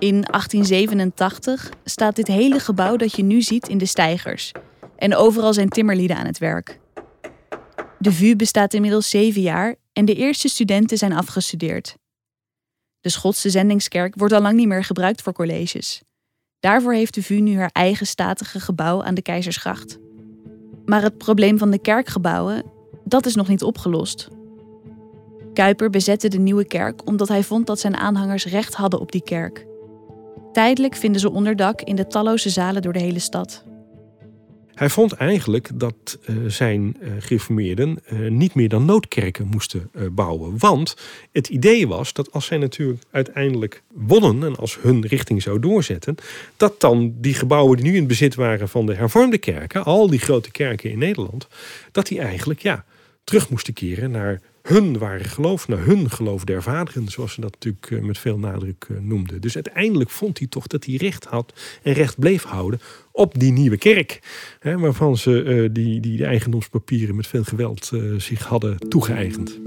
In 1887 staat dit hele gebouw dat je nu ziet in de steigers. En overal zijn timmerlieden aan het werk. De VU bestaat inmiddels zeven jaar en de eerste studenten zijn afgestudeerd. De Schotse zendingskerk wordt al lang niet meer gebruikt voor colleges. Daarvoor heeft de VU nu haar eigen statige gebouw aan de Keizersgracht. Maar het probleem van de kerkgebouwen, dat is nog niet opgelost. Kuiper bezette de nieuwe kerk omdat hij vond dat zijn aanhangers recht hadden op die kerk. Tijdelijk vinden ze onderdak in de talloze zalen door de hele stad. Hij vond eigenlijk dat uh, zijn uh, gereformeerden uh, niet meer dan noodkerken moesten bouwen. Want het idee was dat als zij natuurlijk uiteindelijk wonnen en als hun richting zou doorzetten, dat dan die gebouwen die nu in bezit waren van de hervormde kerken, al die grote kerken in Nederland, dat die eigenlijk ja, terug moesten keren naar hun ware geloof, naar hun geloof der vaderen, zoals ze dat natuurlijk eh, met veel nadruk eh, noemden. Dus uiteindelijk vond hij toch dat hij recht had en recht bleef houden op die nieuwe kerk, hè, waarvan ze uh, die, die eigendomspapieren met veel geweld zich hadden toegeëigend.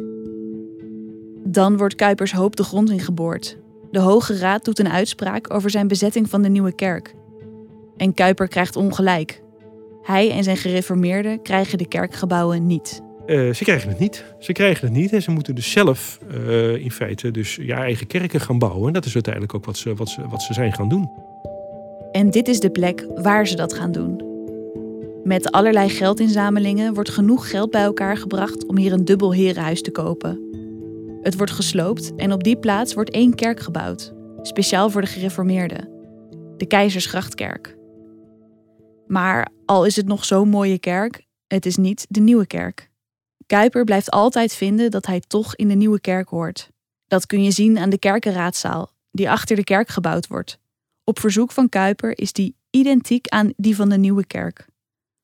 Dan wordt Kuipers hoop de grond ingeboord. De Hoge Raad doet een uitspraak over zijn bezetting van de nieuwe kerk. En Kuiper krijgt ongelijk. Hij en zijn gereformeerden krijgen de kerkgebouwen niet. Uh, ze krijgen het niet. Ze krijgen het niet en ze moeten dus zelf uh, in feite dus ja, eigen kerken gaan bouwen. En dat is uiteindelijk ook wat ze, wat, ze, wat ze zijn gaan doen. En dit is de plek waar ze dat gaan doen. Met allerlei geldinzamelingen wordt genoeg geld bij elkaar gebracht om hier een dubbel herenhuis te kopen. Het wordt gesloopt en op die plaats wordt één kerk gebouwd, speciaal voor de gereformeerden: de Keizersgrachtkerk. Maar al is het nog zo'n mooie kerk, het is niet de nieuwe kerk. Kuiper blijft altijd vinden dat hij toch in de nieuwe kerk hoort. Dat kun je zien aan de kerkenraadzaal, die achter de kerk gebouwd wordt. Op verzoek van Kuiper is die identiek aan die van de nieuwe kerk.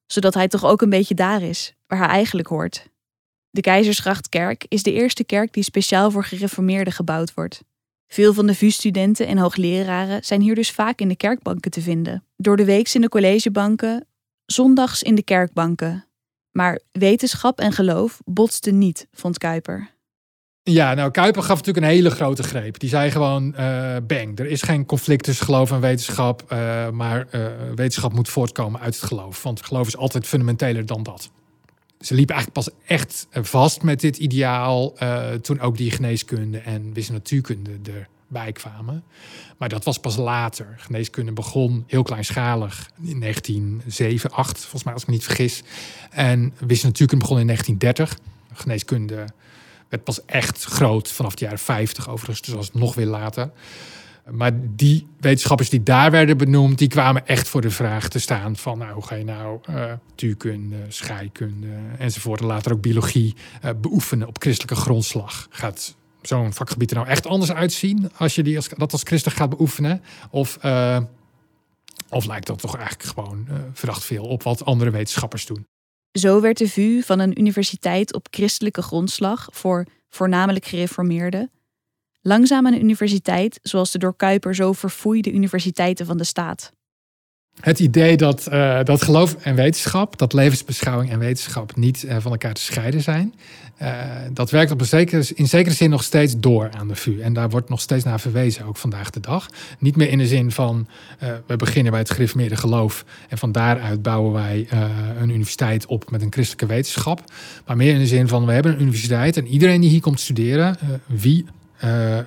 Zodat hij toch ook een beetje daar is, waar hij eigenlijk hoort. De Keizersgrachtkerk is de eerste kerk die speciaal voor gereformeerden gebouwd wordt. Veel van de VU-studenten en hoogleraren zijn hier dus vaak in de kerkbanken te vinden. Door de weeks in de collegebanken, zondags in de kerkbanken, maar wetenschap en geloof botsten niet, vond Kuiper. Ja, nou, Kuiper gaf natuurlijk een hele grote greep. Die zei gewoon, uh, bang, er is geen conflict tussen geloof en wetenschap, uh, maar uh, wetenschap moet voortkomen uit het geloof. Want geloof is altijd fundamenteler dan dat. Ze liepen eigenlijk pas echt vast met dit ideaal toen ook die geneeskunde en wiskunde natuurkunde er bijkwamen. Maar dat was pas later. Geneeskunde begon heel kleinschalig in 1907, 8, volgens mij als ik me niet vergis. En wiskunde begon in 1930. Geneeskunde werd pas echt groot vanaf de jaren 50 overigens, dus was nog weer later. Maar die wetenschappers die daar werden benoemd, die kwamen echt voor de vraag te staan van nou, hoe ga je nou uh, natuurkunde, scheikunde enzovoort, en later ook biologie uh, beoefenen op christelijke grondslag. Gaat zo'n vakgebied er nou echt anders uitzien als je die als, dat als christen gaat beoefenen? Of, uh, of lijkt dat toch eigenlijk gewoon uh, verdacht veel op wat andere wetenschappers doen? Zo werd de VU van een universiteit op christelijke grondslag voor voornamelijk gereformeerden langzaam een universiteit zoals de door Kuiper zo verfoeide universiteiten van de staat. Het idee dat, uh, dat geloof en wetenschap, dat levensbeschouwing en wetenschap niet uh, van elkaar te scheiden zijn, uh, dat werkt op een zekere, in zekere zin nog steeds door aan de VU. En daar wordt nog steeds naar verwezen, ook vandaag de dag. Niet meer in de zin van we beginnen bij het gereformeerde geloof en van daaruit bouwen wij een universiteit op met een christelijke wetenschap. Maar meer in de zin van we hebben een universiteit en iedereen die hier komt studeren, wie,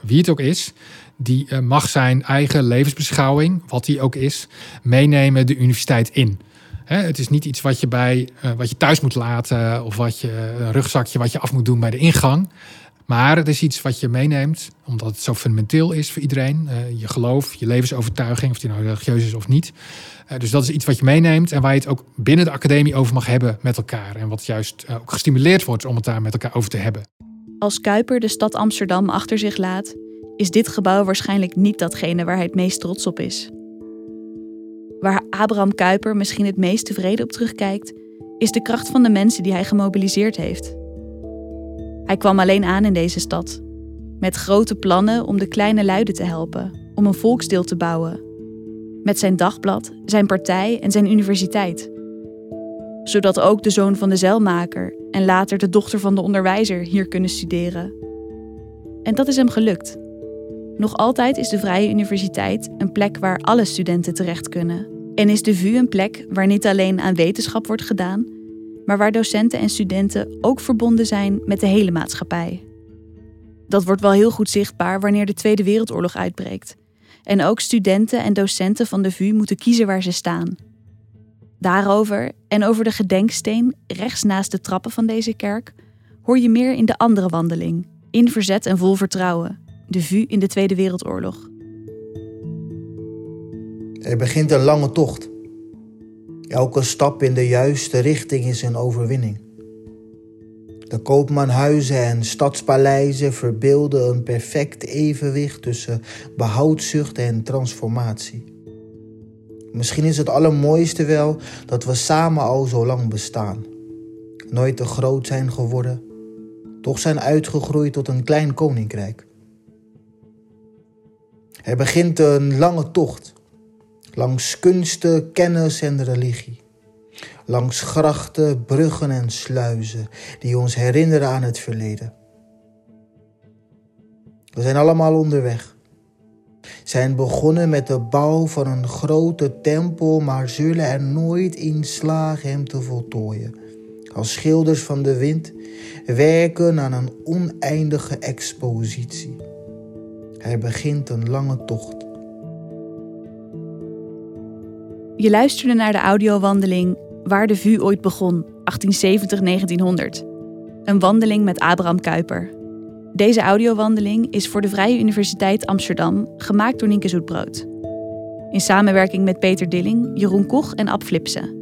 wie het ook is, die mag zijn eigen levensbeschouwing, wat die ook is, meenemen de universiteit in. Het is niet iets wat je, bij, uh, wat je thuis moet laten of wat je, een rugzakje wat je af moet doen bij de ingang. Maar het is iets wat je meeneemt, omdat het zo fundamenteel is voor iedereen. Uh, je geloof, je levensovertuiging, of die nou religieus is of niet. dus dat is iets wat je meeneemt en waar je het ook binnen de academie over mag hebben met elkaar. En wat juist ook gestimuleerd wordt om het daar met elkaar over te hebben. Als Kuiper de stad Amsterdam achter zich laat, is dit gebouw waarschijnlijk niet datgene waar hij het meest trots op is. Abraham Kuyper misschien het meest tevreden op terugkijkt, is de kracht van de mensen die hij gemobiliseerd heeft. Hij kwam alleen aan in deze stad, met grote plannen om de kleine luiden te helpen, om een volksdeel te bouwen. Met zijn dagblad, zijn partij en zijn universiteit. Zodat ook de zoon van de zeilmaker en later de dochter van de onderwijzer hier kunnen studeren. En dat is hem gelukt. Nog altijd is de Vrije Universiteit een plek waar alle studenten terecht kunnen. En is de VU een plek waar niet alleen aan wetenschap wordt gedaan, maar waar docenten en studenten ook verbonden zijn met de hele maatschappij. Dat wordt wel heel goed zichtbaar wanneer de Tweede Wereldoorlog uitbreekt. En ook studenten en docenten van de VU moeten kiezen waar ze staan. Daarover en over de gedenksteen rechts naast de trappen van deze kerk hoor je meer in de andere wandeling, in verzet en vol vertrouwen, de VU in de Tweede Wereldoorlog. Er begint een lange tocht. Elke stap in de juiste richting is een overwinning. De koopmanhuizen en stadspaleizen verbeelden een perfect evenwicht tussen behoudzucht en transformatie. Misschien is het allermooiste wel dat we samen al zo lang bestaan. Nooit te groot zijn geworden, toch zijn uitgegroeid tot een klein koninkrijk. Er begint een lange tocht langs kunsten, kennis en religie. Langs grachten, bruggen en sluizen die ons herinneren aan het verleden. We zijn allemaal onderweg. Zijn begonnen met de bouw van een grote tempel, maar zullen er nooit in slagen hem te voltooien. Als schilders van de wind werken aan een oneindige expositie. Er begint een lange tocht. Je luisterde naar de audiowandeling Waar de VU ooit begon, 1870-1900. Een wandeling met Abraham Kuyper. Deze audiowandeling is voor de Vrije Universiteit Amsterdam gemaakt door Nienke Zoetbrood. In samenwerking met Peter Dilling, Jeroen Koch en Ab Flipsen.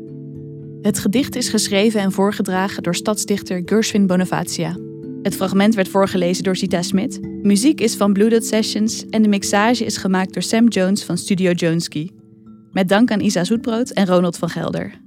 Het gedicht is geschreven en voorgedragen door stadsdichter Gershwin Bonavacia. Het fragment werd voorgelezen door Zita Smit. Muziek is van Blue Dot Sessions en de mixage is gemaakt door Sam Jones van Studio Joneski. Met dank aan Isa Zoetbrood en Ronald van Gelder.